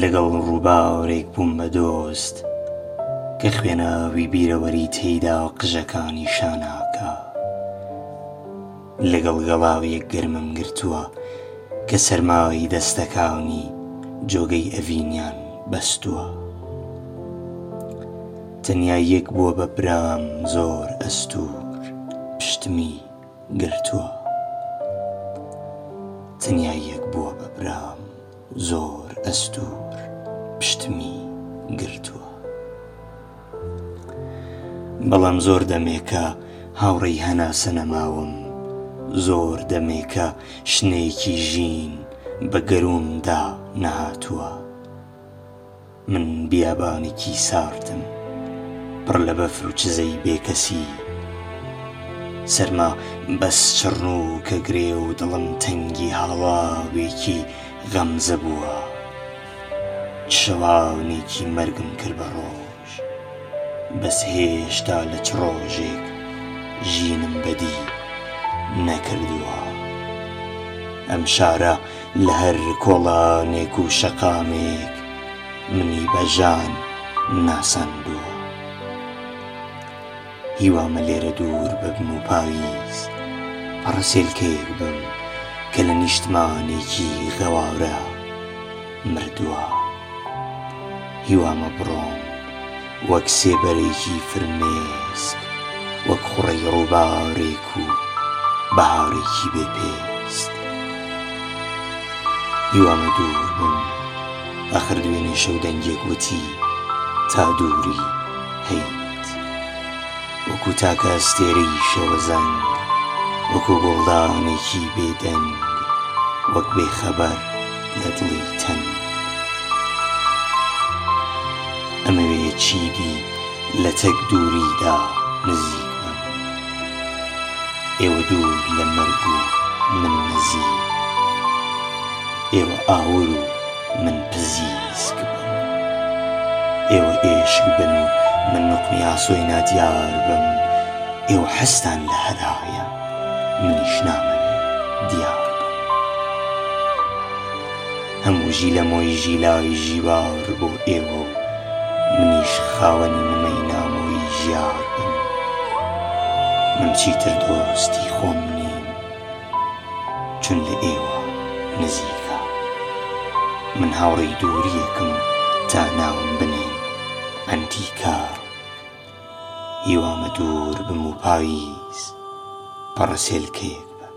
لەگەڵ ڕووبارێک بووم بە دۆست کە خوێناوی بیرەوەری تێیدا قژەکانی شاناکا لەگەڵ گەڵاوێک گەرمم گرتووە کە سەرمای دەستەکانی جۆگەی ئەڤینیان بەستووە. تەنیا یەک بووە بە برام زۆر ئەستوور پشتمی گرتووە تەنیا یەک بووە بە برام زۆر ئەستوور پشتمی گرتووە بەڵام زۆر دەمێکە هاوڕێی هەناسە نەماوم زۆر دەمێکە شنەیەکی ژین بە گەرووندا نەهاتووە. من بیابانێکی ساردم پڕ لە بەفر و چزەی بێکەسی سەرما بەس چڕنووکە گرێ و دڵم تەنگی هاواوێکی غەمزە بووە چشەوانێکی مەرگم کرد بە ڕۆژ بەس هێشتا لە چ ڕۆژێک ژینم بەدی نەکردووە ئەم شارە لە هەر کۆڵانێک و شەقامێک منی بە ژان ناساندووە هیوامە لێرە دوور ببم و پاییز پەڕەسێلکەیەک بم کە لە نیشتمانێکی غەواورە مردووە هیوامە بڕۆم وەک سێبەرێکی فرمێسک وەک خوڕەی ڕووبارێک و بەهارێکی بێ پێست هیوامە دوور بم ئاخر دوێنێ شەو دەنگێک وتی تا دووری هەیت وەکوو تاکە ئەستێرەی شەوەزەنگ وەکوو گوڵدانێکی بێدەنگ وەک بێخەبەر لە دڵی تەنگ ئەمەوێ چیدی لە چەک دووریدا نزیک بم ئێوە دوور لە مەرگ و من نزیک ئێوە ئاور و من پزیسک بم ئێوە ئێشک بن و من نوقمیاسۆی نادیار بم ئێوە حەزتان لە هەرایە منیش نامەوێ دیار بم. هەموو ژیلەمۆی ژیلای ژیوار بۆ ئێوە و منیش خاوەنی نمەی نامۆیی ژیار بم. من چیتر دۆستی خۆم نیم چون لە ئێوە نزیکە. من هاوڕێی دوورییەکم تا ناوم بنێن ئەنتیکا. هیوامە دوور بم و پاییز پەڕەسێلکەیەک بم.